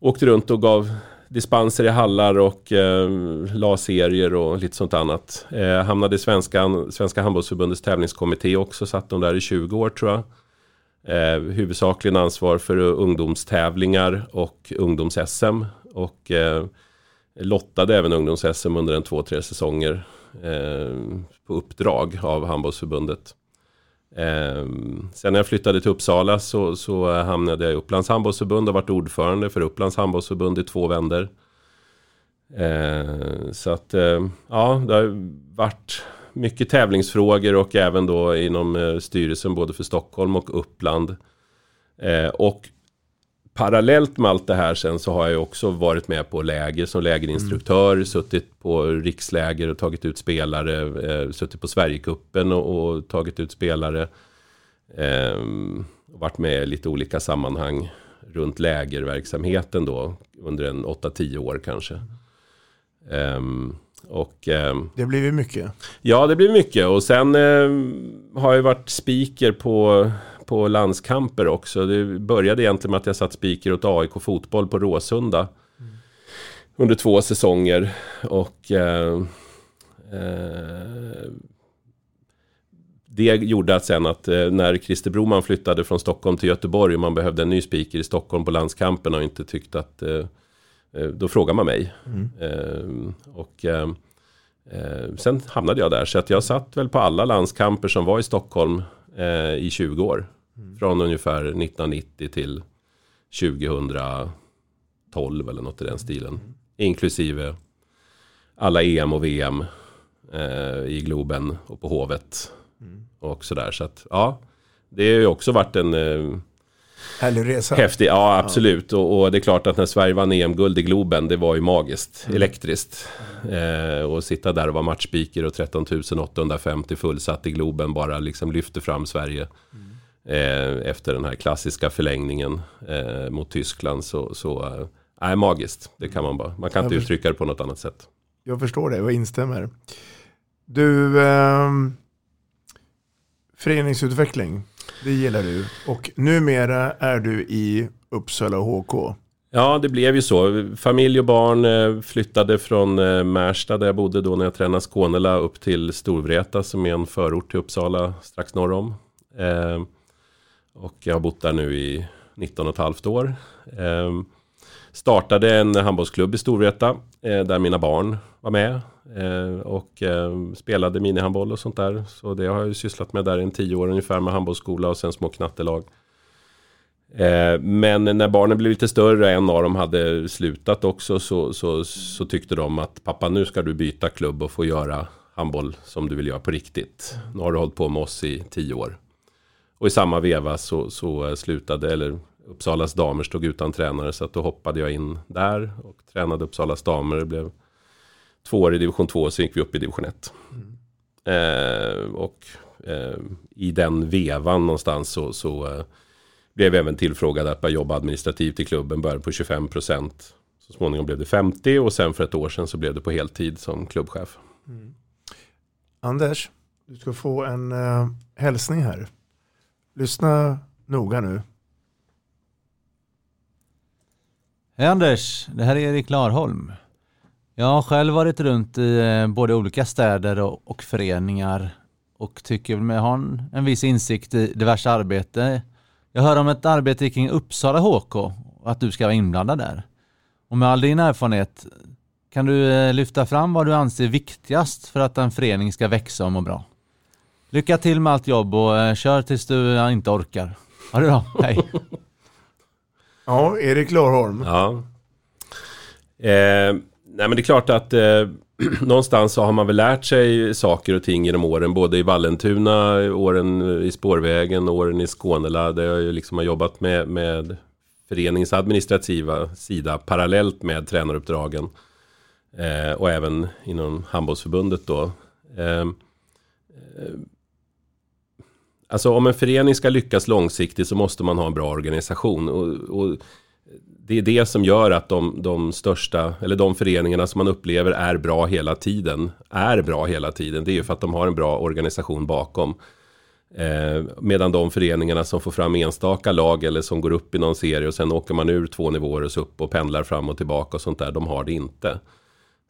åkte runt och gav dispenser i hallar och eh, la serier och lite sånt annat. Eh, hamnade i Svenska, Svenska handbollsförbundets tävlingskommitté också, satt de där i 20 år tror jag. Eh, huvudsakligen ansvar för eh, ungdomstävlingar och ungdoms-SM. Och eh, lottade även ungdoms-SM under en två, tre säsonger. Eh, på uppdrag av handbollsförbundet. Eh, sen när jag flyttade till Uppsala så, så hamnade jag i Upplands handbollsförbund och varit ordförande för Upplands handbollsförbund i två vänder. Eh, så att eh, ja, det har varit mycket tävlingsfrågor och även då inom eh, styrelsen både för Stockholm och Uppland. Eh, och parallellt med allt det här sen så har jag också varit med på läger som lägerinstruktör, suttit på riksläger och tagit ut spelare, eh, suttit på Sverigecupen och, och tagit ut spelare. Eh, och varit med i lite olika sammanhang runt lägerverksamheten då under en 8-10 år kanske. Ehm, och ehm, Det blir ju mycket. Ja, det blir mycket. Och sen eh, har jag varit speaker på, på landskamper också. Det började egentligen med att jag satt speaker åt AIK fotboll på Råsunda. Under två säsonger. Och eh, eh, det gjorde att sen att eh, när Christer Broman flyttade från Stockholm till Göteborg och man behövde en ny speaker i Stockholm på landskampen och inte tyckte att eh, eh, då frågade man mig. Eh, och eh, Eh, sen hamnade jag där, så att jag satt väl på alla landskamper som var i Stockholm eh, i 20 år. Från ungefär 1990 till 2012 eller något i den stilen. Inklusive alla EM och VM eh, i Globen och på Hovet. Och sådär. Så att ja, det har ju också varit en eh, Härlig resa. Häftig, ja absolut. Och, och det är klart att när Sverige vann EM-guld i Globen, det var ju magiskt, elektriskt. Eh, och sitta där och vara matchspeaker och 13 850 fullsatt i Globen bara liksom lyfte fram Sverige. Eh, efter den här klassiska förlängningen eh, mot Tyskland så, så eh, nej, magiskt. Det kan man bara, man kan inte uttrycka det på något annat sätt. Jag förstår det och instämmer. Du, ehm, föreningsutveckling, det gillar du. Och numera är du i Uppsala HK. Ja, det blev ju så. Familj och barn eh, flyttade från eh, Märsta där jag bodde då när jag tränade Skånela upp till Storvreta som är en förort till Uppsala strax norr om. Ehm, och jag har bott där nu i 19 och ett halvt år. Ehm, startade en handbollsklubb i Storvreta eh, där mina barn var med. Eh, och eh, spelade minihandboll och sånt där. Så det har jag ju sysslat med där i en tio år ungefär med handbollsskola och sen små knattelag. Eh, men när barnen blev lite större, en av dem hade slutat också, så, så, så tyckte de att pappa nu ska du byta klubb och få göra handboll som du vill göra på riktigt. Nu har du hållit på med oss i tio år. Och i samma veva så, så slutade, eller Uppsalas damer stod utan tränare så att då hoppade jag in där och tränade Uppsalas damer. Det blev två år i division 2 så gick vi upp i division 1. Mm. Eh, och eh, i den vevan någonstans så, så eh, blev jag även tillfrågad att börja jobba administrativt i klubben. Började på 25 procent. Så småningom blev det 50 och sen för ett år sedan så blev det på heltid som klubbchef. Mm. Anders, du ska få en uh, hälsning här. Lyssna noga nu. Hej Anders, det här är Erik Larholm. Jag har själv varit runt i eh, både olika städer och, och föreningar och tycker mig ha en, en viss insikt i diverse arbete. Jag hör om ett arbete kring Uppsala HK och att du ska vara inblandad där. Och med all din erfarenhet, kan du eh, lyfta fram vad du anser viktigast för att en förening ska växa och må bra? Lycka till med allt jobb och eh, kör tills du inte orkar. Ha det bra, hej! (laughs) Ja, Erik Larholm. Ja. Eh, nej men det är klart att eh, (clears throat) någonstans så har man väl lärt sig saker och ting genom åren. Både i Vallentuna, åren i Spårvägen, åren i Skånela. Där jag liksom har jobbat med, med föreningens administrativa sida parallellt med tränaruppdragen. Eh, och även inom handbollsförbundet då. Eh, eh Alltså om en förening ska lyckas långsiktigt så måste man ha en bra organisation. Och, och det är det som gör att de, de, största, eller de föreningarna som man upplever är bra hela tiden, är bra hela tiden. Det är ju för att de har en bra organisation bakom. Eh, medan de föreningarna som får fram enstaka lag eller som går upp i någon serie och sen åker man ur två nivåer och så upp och pendlar fram och tillbaka och sånt där, de har det inte.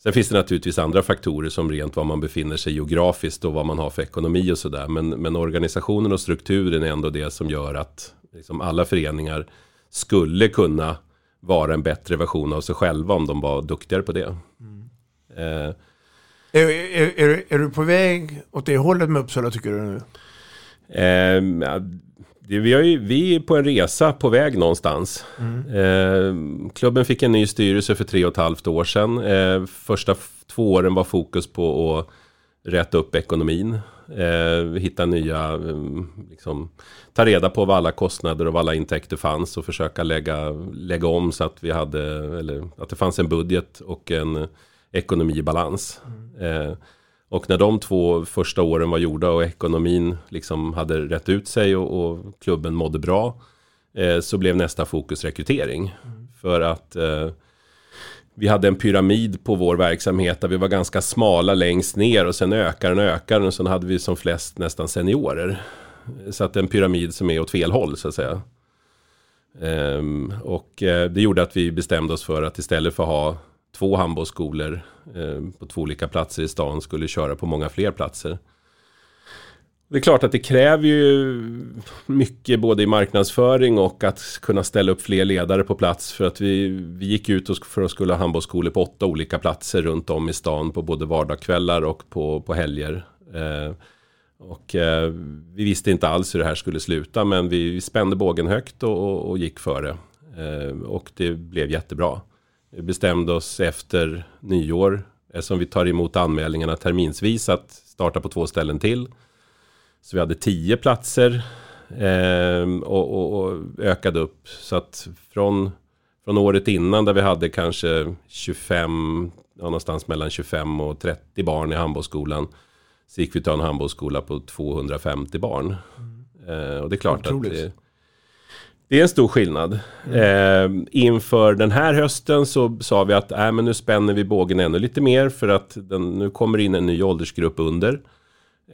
Sen finns det naturligtvis andra faktorer som rent var man befinner sig geografiskt och vad man har för ekonomi och sådär. Men, men organisationen och strukturen är ändå det som gör att liksom alla föreningar skulle kunna vara en bättre version av sig själva om de var duktigare på det. Mm. Eh. Är, är, är, är, du på väg åt det hållet med Uppsala tycker du nu? Eh, vi, har ju, vi är på en resa på väg någonstans. Mm. Eh, klubben fick en ny styrelse för tre och ett halvt år sedan. Eh, första två åren var fokus på att rätta upp ekonomin. Eh, hitta nya, eh, liksom, ta reda på vad alla kostnader och vad alla intäkter fanns och försöka lägga, lägga om så att vi hade, eller att det fanns en budget och en ekonomi i balans. Mm. Eh, och när de två första åren var gjorda och ekonomin liksom hade rätt ut sig och, och klubben mådde bra. Eh, så blev nästa fokus rekrytering. Mm. För att eh, vi hade en pyramid på vår verksamhet där vi var ganska smala längst ner och sen ökar den och ökar och sen hade vi som flest nästan seniorer. Så att en pyramid som är åt fel håll så att säga. Um, och uh, det gjorde att vi bestämde oss för att istället för att ha två handbollsskolor eh, på två olika platser i stan skulle köra på många fler platser. Det är klart att det kräver ju mycket både i marknadsföring och att kunna ställa upp fler ledare på plats. För att vi, vi gick ut för att skulle ha handbollsskolor på åtta olika platser runt om i stan på både vardagskvällar och på, på helger. Eh, och eh, vi visste inte alls hur det här skulle sluta men vi spände bågen högt och, och, och gick före. Eh, och det blev jättebra. Vi bestämde oss efter nyår, eh, eftersom vi tar emot anmälningarna terminsvis, att starta på två ställen till. Så vi hade tio platser eh, och, och, och, ökade upp. Så att från, från året innan där vi hade kanske 25, ja, någonstans mellan 25 och 30 barn i handbollsskolan. Så gick vi till en handbollsskola på 250 barn. Mm. Eh, och det är klart Otroligt. att det, det är en stor skillnad. Mm. Eh, inför den här hösten så sa vi att äh, men nu spänner vi bågen ännu lite mer för att den, nu kommer in en ny åldersgrupp under.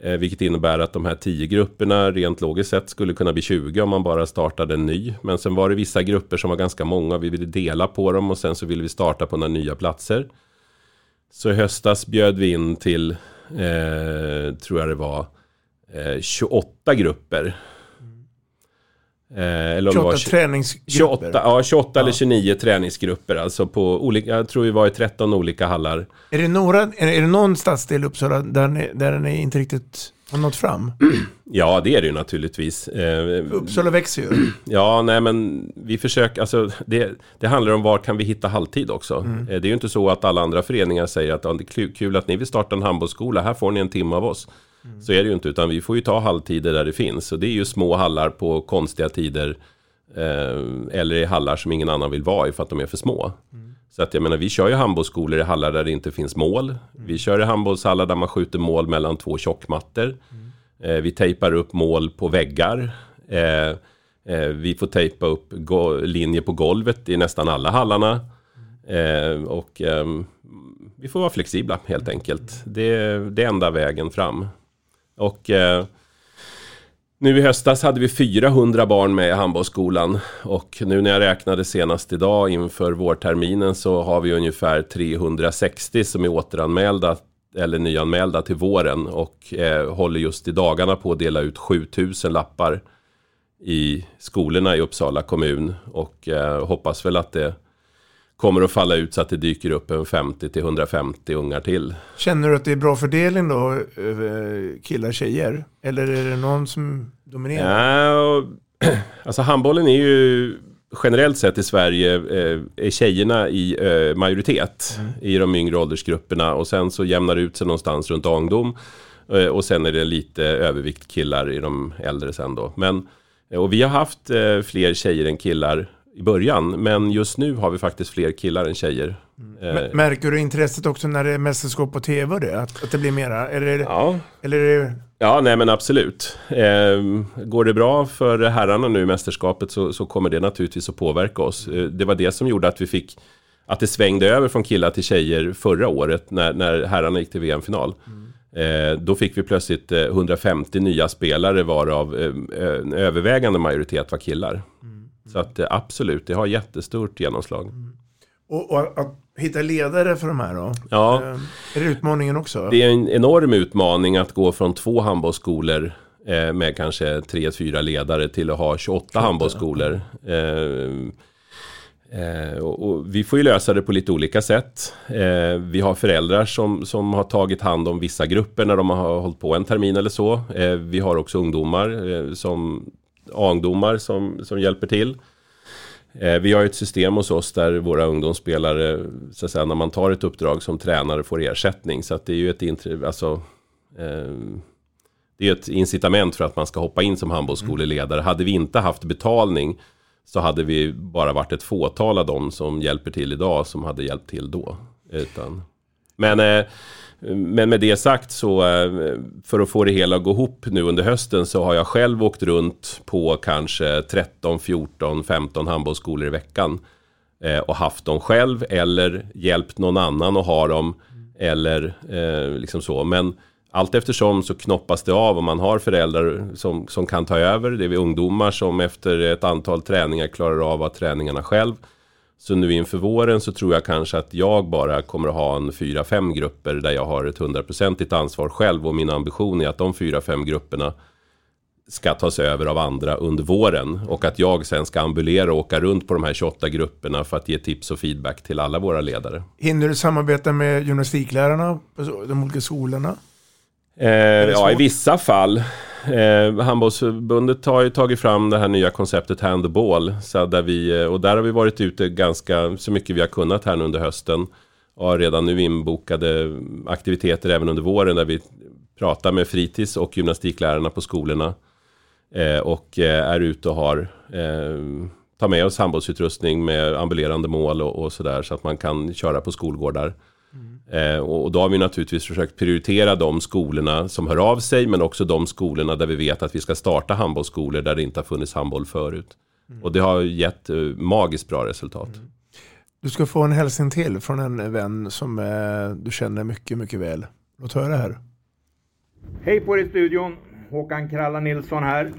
Eh, vilket innebär att de här tio grupperna rent logiskt sett skulle kunna bli 20 om man bara startade en ny. Men sen var det vissa grupper som var ganska många. Vi ville dela på dem och sen så ville vi starta på några nya platser. Så i höstas bjöd vi in till, eh, tror jag det var, eh, 28 grupper eller 28 träningsgrupper? 28, ja, 28 ja. eller 29 träningsgrupper. Alltså på olika, jag tror vi var i 13 olika hallar. Är det, några, är det någon stadsdel i Uppsala där, ni, där den är inte riktigt har nått fram? (clears throat) Ja, det är det ju naturligtvis. Eh, Uppsala växer ju. (clears throat) Ja, nej men vi försöker, alltså det, det handlar om var kan vi hitta halvtid också. Mm. Eh, Det är ju inte så att alla andra föreningar säger att "Ja, det är kul att ni vill starta en handbollsskola, här får ni en timme av oss. Så är det ju inte, utan vi får ju ta halvtider där det finns. Och det är ju små hallar på konstiga tider. Eh, eller i hallar som ingen annan vill vara i för att de är för små. Så att jag menar, vi kör ju handbollsskolor i hallar där det inte finns mål. Vi kör i handbollshallar där man skjuter mål mellan två tjockmattor. Eh, vi tejpar upp mål på väggar. Eh, eh, vi får tejpa upp linjer på golvet i nästan alla hallarna. Eh, och ehm, vi får vara flexibla helt enkelt. Det det är enda vägen fram. Och eh, nu i höstas hade vi 400 barn med i handbollsskolan. Och nu när jag räknade senast idag inför vårterminen så har vi ungefär 360 som är återanmälda eller nyanmälda till våren. Och eh, håller just i dagarna på att dela ut 7000 lappar i skolorna i Uppsala kommun. Och eh, hoppas väl att det kommer att falla ut så att det dyker upp en 50 till 150 ungar till. Känner du att det är bra fördelning då, killar tjejer? Eller är det någon som dominerar? Ja, och, (clears throat) alltså handbollen är ju generellt sett i Sverige eh, är tjejerna i eh, majoritet i de yngre åldersgrupperna och sen så jämnar det ut sig någonstans runt ungdom eh, och sen är det lite övervikt killar i de äldre sen då. Men, och vi har haft fler tjejer än killar i början men just nu har vi faktiskt fler killar än tjejer. Eh, M- Märker du intresset också när det är mästerskap på tv det? Att, att det blir mera? Eller ja. eller är det Ja, nej men absolut. Eh, går det bra för herrarna nu i mästerskapet så, så kommer det naturligtvis att påverka oss. Eh, det var det som gjorde att vi fick att det svängde över från killar till tjejer förra året när, när herrarna gick till VM-final. Eh, då fick vi plötsligt eh, 150 nya spelare varav eh, en övervägande majoritet var killar. Så att eh, absolut, det har jättestort genomslag. och, och att hitta ledare för de här då? Ja. Eh, Är det utmaningen också? Det är en enorm utmaning att gå från två handbollsskolor eh, med kanske tre, fyra ledare till att ha 28 handbollsskolor. Eh, eh, och, och vi får ju lösa det på lite olika sätt. Eh, vi har föräldrar som, som har tagit hand om vissa grupper när de har hållit på en termin eller så. Eh, vi har också ungdomar som A-ungdomar som, som hjälper till. Eh, vi har ju ett system hos oss där våra ungdomsspelare, så att säga, när man tar ett uppdrag som tränare får ersättning. Så att det är ju ett, alltså, eh, det är ett incitament för att man ska hoppa in som handbollsskoleledare. Hade vi inte haft betalning så hade vi bara varit ett fåtal av dem som hjälper till idag som hade hjälpt till då. Utan, men, eh, men med det sagt så eh, för att få det hela att gå ihop nu under hösten så har jag själv åkt runt på kanske 13, 14, 15 handbollsskolor i veckan. Eh, och haft dem själv eller hjälpt någon annan att ha dem. Eller eh, liksom så. Men allt eftersom så knoppas det av om man har föräldrar som, som kan ta över. Det är vi ungdomar som efter ett antal träningar klarar av att träningarna själv. Så nu inför våren så tror jag kanske att jag bara kommer att ha en fyra fem grupper där jag har ett hundraprocentigt ansvar själv och min ambition är att de fyra fem grupperna ska tas över av andra under våren och att jag sen ska ambulera och åka runt på de här 28 grupperna för att ge tips och feedback till alla våra ledare. Hinner du samarbeta med gymnastiklärarna på de olika skolorna? Eh, ja, i vissa fall. Eh, Handbollsförbundet har ju tagit fram det här nya konceptet Hand the Ball. Så där vi, eh, och där har vi varit ute ganska så mycket vi har kunnat här nu under hösten. Och har redan nu inbokade aktiviteter även under våren där vi pratar med fritids och gymnastiklärarna på skolorna. Eh, och eh, är ute och har eh, tar med oss handbollsutrustning med ambulerande mål och, och sådär så att man kan köra på skolgårdar. Eh, och, då har vi naturligtvis försökt prioritera de skolorna som hör av sig men också de skolorna där vi vet att vi ska starta handbollsskolor där det inte har funnits handboll förut. Och det har gett eh, magiskt bra resultat. Du ska få en hälsning till från en vän som eh, du känner mycket, mycket väl. Låt höra här. Hej på er i studion! Håkan Kralla Nilsson här.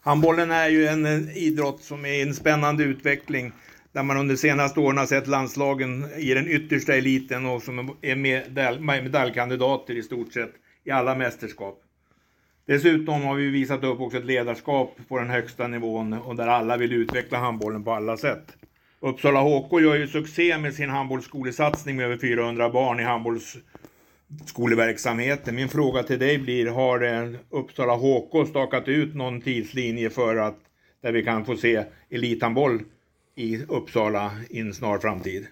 Handbollen är ju en idrott som är i en spännande utveckling. Där man under senaste åren har sett landslagen i den yttersta eliten och som är medalj, medaljkandidater i stort sett i alla mästerskap. Dessutom har vi visat upp också ett ledarskap på den högsta nivån och där alla vill utveckla handbollen på alla sätt. Uppsala HK gör ju succé med sin handbollsskolesatsning med över 400 barn i handbollsskoleverksamheten. Min fråga till dig blir, har eh, Uppsala HK stakat ut någon tidslinje för att där vi kan få se elithandboll i Uppsala i en snar framtid?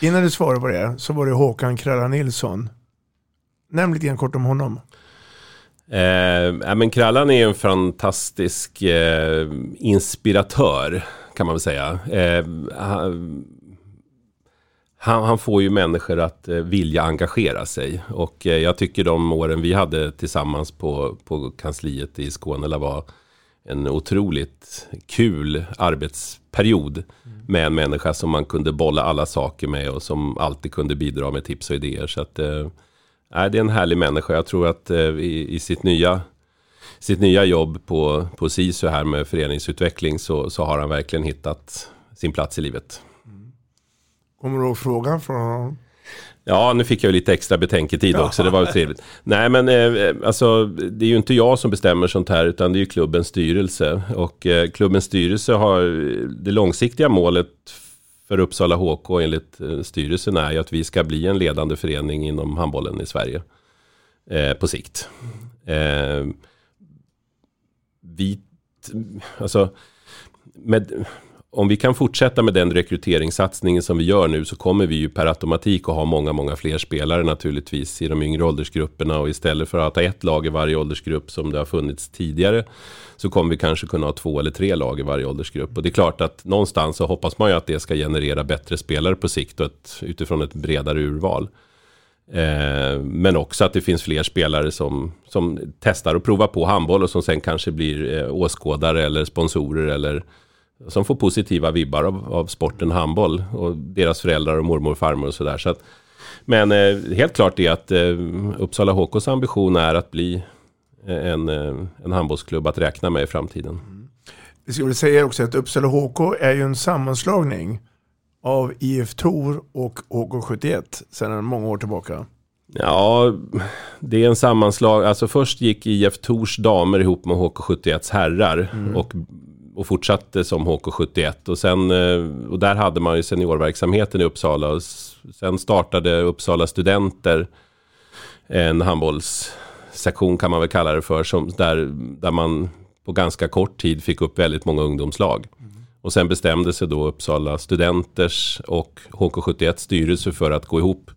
Innan du svarar på det så var det Håkan Kralla Nilsson. Nämn lite grann kort om honom. Eh, men Krallan är en fantastisk eh, inspiratör kan man väl säga. Eh, han, han, får ju människor att eh, vilja engagera sig. Och eh, jag tycker de åren vi hade tillsammans på, på kansliet i Skåne var en otroligt kul arbetsperiod. Mm. Med en människa som man kunde bolla alla saker med och som alltid kunde bidra med tips och idéer. Så att, eh, det är en härlig människa. Jag tror att eh, i, i sitt nya sitt nya jobb på, på SISU här med föreningsutveckling så, så har han verkligen hittat sin plats i livet. Kommer du ihåg frågan från honom? Ja, nu fick jag lite extra betänketid också, det var ju trevligt. Nej, men eh, alltså, det är ju inte jag som bestämmer sånt här, utan det är ju klubbens styrelse. Och eh, klubbens styrelse har det långsiktiga målet för Uppsala HK enligt eh, styrelsen är ju att vi ska bli en ledande förening inom handbollen i Sverige eh, på sikt. Eh, vi, alltså, med, om vi kan fortsätta med den rekryteringssatsningen som vi gör nu så kommer vi ju per automatik att ha många, många fler spelare naturligtvis i de yngre åldersgrupperna och istället för att ha ett lag i varje åldersgrupp som det har funnits tidigare så kommer vi kanske kunna ha två eller tre lag i varje åldersgrupp. Och det är klart att någonstans så hoppas man ju att det ska generera bättre spelare på sikt och ett, utifrån ett bredare urval. Eh, men också att det finns fler spelare som, som testar och provar på handboll och som sen kanske blir eh, åskådare eller sponsorer eller som får positiva vibbar av, av sporten handboll och deras föräldrar och mormor och farmor och sådär. Så men eh, helt klart är att eh, Uppsala HKs ambition är att bli eh, en, eh, en handbollsklubb att räkna med i framtiden. Mm. Vi skulle säga också att Uppsala HK är ju en sammanslagning av IF Tor och HK71 sedan många år tillbaka. Ja, det är en sammanslag. Alltså först gick IF Tors damer ihop med HK71s herrar. Mm. Och och fortsatte som HK71. Och, sen, eh, och där hade man ju seniorverksamheten i Uppsala. Och sen startade Uppsala Studenter en handbollssektion kan man väl kalla det för. Som, där, där man på ganska kort tid fick upp väldigt många ungdomslag. Mm. Och sen bestämde sig då Uppsala Studenters och HK71 styrelse för att gå ihop.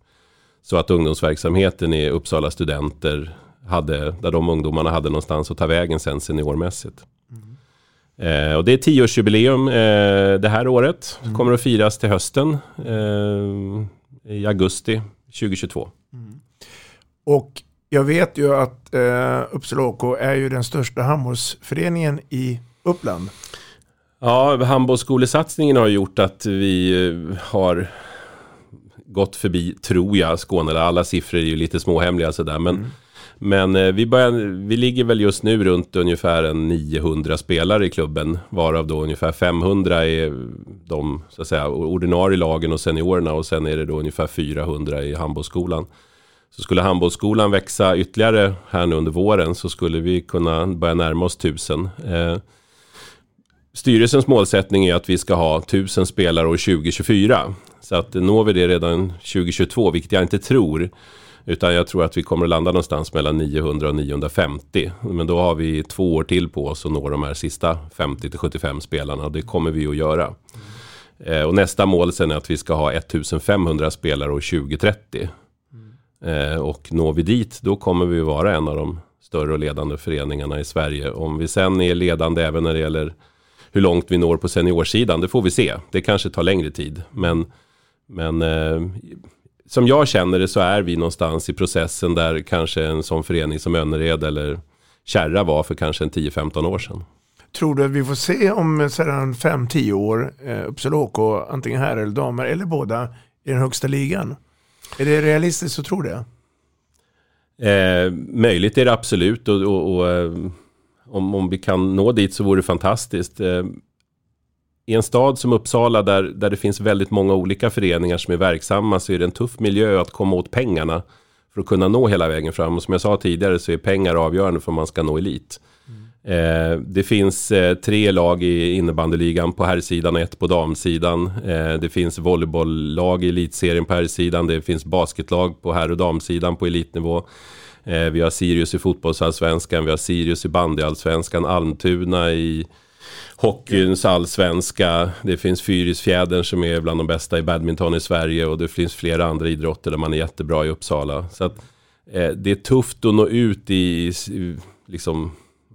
Så att ungdomsverksamheten i Uppsala Studenter hade, där de ungdomarna hade någonstans att ta vägen sen seniormässigt. Eh, och det är tioårsjubileum eh, det här året. Mm. Kommer att firas till hösten eh, i augusti 2022. Mm. Och jag vet ju att eh, Uppsala OK är ju den största handbollsföreningen i Uppland. Ja, handbollsskolesatsningen har gjort att vi eh, har gått förbi, tror jag, Skåne. Alla siffror är ju lite småhemliga sådär. Men mm. Men eh, vi, börjar, vi ligger väl just nu runt ungefär en 900 spelare i klubben. Varav då ungefär 500 är de så att säga, ordinarie lagen och seniorerna. Och sen är det då ungefär 400 i handbollsskolan. Så skulle handbollsskolan växa ytterligare här nu under våren så skulle vi kunna börja närma oss 1000. Eh, styrelsens målsättning är att vi ska ha 1000 spelare år 2024. Så att når vi det redan 2022, vilket jag inte tror, utan jag tror att vi kommer att landa någonstans mellan 900 och 950. Men då har vi två år till på oss att nå de här sista 50 till 75 spelarna. Och det kommer vi att göra. Mm. och nästa mål sen är att vi ska ha 1500 spelare år 2030. Mm. Och når vi dit, då kommer vi att vara en av de större och ledande föreningarna i Sverige. Om vi sen är ledande även när det gäller hur långt vi når på seniorsidan, det får vi se. Det kanske tar längre tid. Men, men eh, som jag känner det så är vi någonstans i processen där kanske en sån förening som Önnered eller Kärra var för kanske en 10-15 år sedan. Tror du att vi får se om sedan 5-10 år eh, Uppsala HK, antingen här eller damer eller båda, i den högsta ligan? Är det realistiskt att tro det? Eh, möjligt är det absolut och, och, och eh, om, om vi kan nå dit så vore det fantastiskt. I en stad som Uppsala där, där det finns väldigt många olika föreningar som är verksamma så är det en tuff miljö att komma åt pengarna för att kunna nå hela vägen fram. Och som jag sa tidigare så är pengar avgörande för om man ska nå elit. Eh, det finns eh, tre lag i innebandyligan på herrsidan och ett på damsidan. Eh, det finns volleybolllag i elitserien på herrsidan. Det finns basketlag på herr och damsidan på elitnivå. Eh, vi har Sirius i fotbollsallsvenskan, vi har Sirius i bandyallsvenskan, Almtuna i hockeyns allsvenska. Det finns Fyrisfjädern som är bland de bästa i badminton i Sverige och det finns flera andra idrotter där man är jättebra i Uppsala. Så att, eh, det är tufft att nå ut i, i liksom,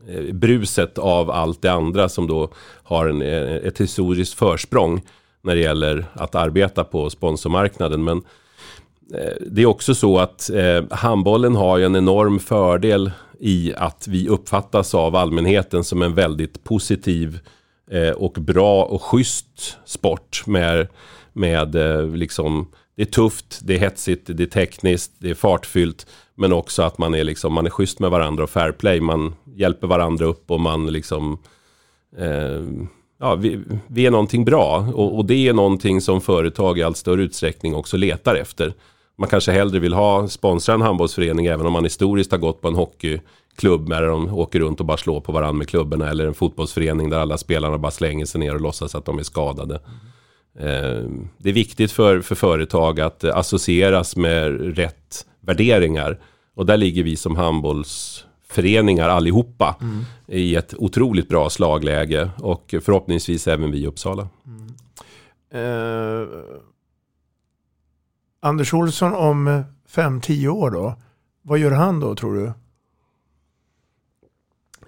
eh, bruset av allt det andra som då har en, eh, ett historiskt försprång när det gäller att arbeta på sponsormarknaden. Men eh, det är också så att eh, handbollen har ju en enorm fördel i att vi uppfattas av allmänheten som en väldigt positiv eh, och bra och schysst sport med, med eh, liksom det är tufft, det är hetsigt, det är tekniskt, det är fartfyllt. Men också att man är, liksom, man är schysst med varandra och fair play. Man hjälper varandra upp och man liksom... Eh, ja, vi, vi, är någonting bra. Och, och, det är någonting som företag i allt större utsträckning också letar efter. Man kanske hellre vill ha sponsra en handbollsförening även om man historiskt har gått på en hockeyklubb där de åker runt och bara slår på varandra med klubborna. Eller en fotbollsförening där alla spelarna bara slänger sig ner och låtsas att de är skadade. Mm. Det är viktigt för, för företag att associeras med rätt värderingar. Och där ligger vi som handbollsföreningar allihopa mm. i ett otroligt bra slagläge. Och förhoppningsvis även vi i Uppsala. Mm. Eh, Anders Olsson om 5-10 år då? Vad gör han då tror du?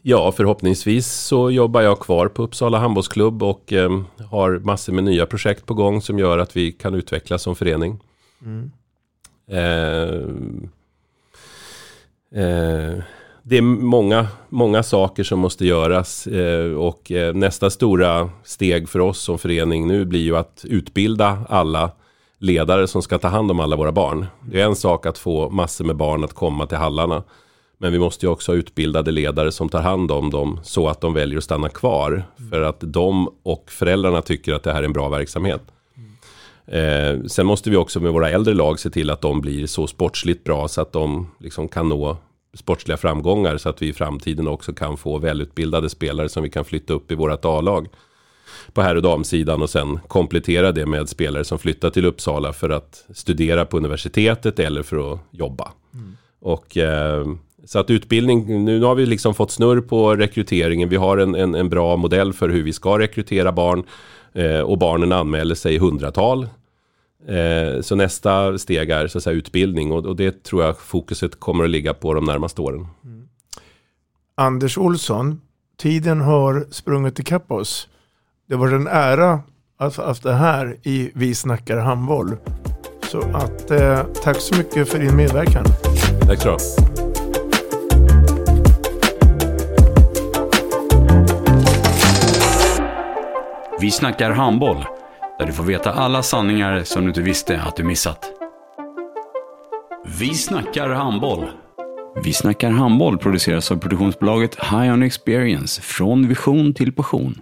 Ja, förhoppningsvis så jobbar jag kvar på Uppsala handbollsklubb och eh, har massor med nya projekt på gång som gör att vi kan utvecklas som förening. Mm. Eh, eh, det är många, många saker som måste göras eh, och eh, nästa stora steg för oss som förening nu blir ju att utbilda alla ledare som ska ta hand om alla våra barn. Det är en sak att få massor med barn att komma till hallarna. Men vi måste ju också ha utbildade ledare som tar hand om dem så att de väljer att stanna kvar. För att de och föräldrarna tycker att det här är en bra verksamhet. Eh, sen måste vi också med våra äldre lag se till att de blir så sportsligt bra så att de liksom kan nå sportsliga framgångar. Så att vi i framtiden också kan få välutbildade spelare som vi kan flytta upp i vårt A-lag på herr och damsidan och sen komplettera det med spelare som flyttar till Uppsala för att studera på universitetet eller för att jobba. Mm. Och eh, så att utbildning, nu har vi liksom fått snurr på rekryteringen. Vi har en, en, en bra modell för hur vi ska rekrytera barn eh, och barnen anmäler sig i hundratal. Eh, så nästa steg är så att säga, utbildning och, och, det tror jag fokuset kommer att ligga på de närmaste åren. Mm. Anders Olsson, tiden har sprungit ikapp oss. Det var en ära att ha haft det här i Vi snackar handboll. Så att eh, tack så mycket för din medverkan. Tack så Vi snackar handboll, där du får veta alla sanningar som du inte visste att du missat. Vi snackar handboll. Vi snackar handboll produceras av produktionsbolaget High On Experience, från vision till passion.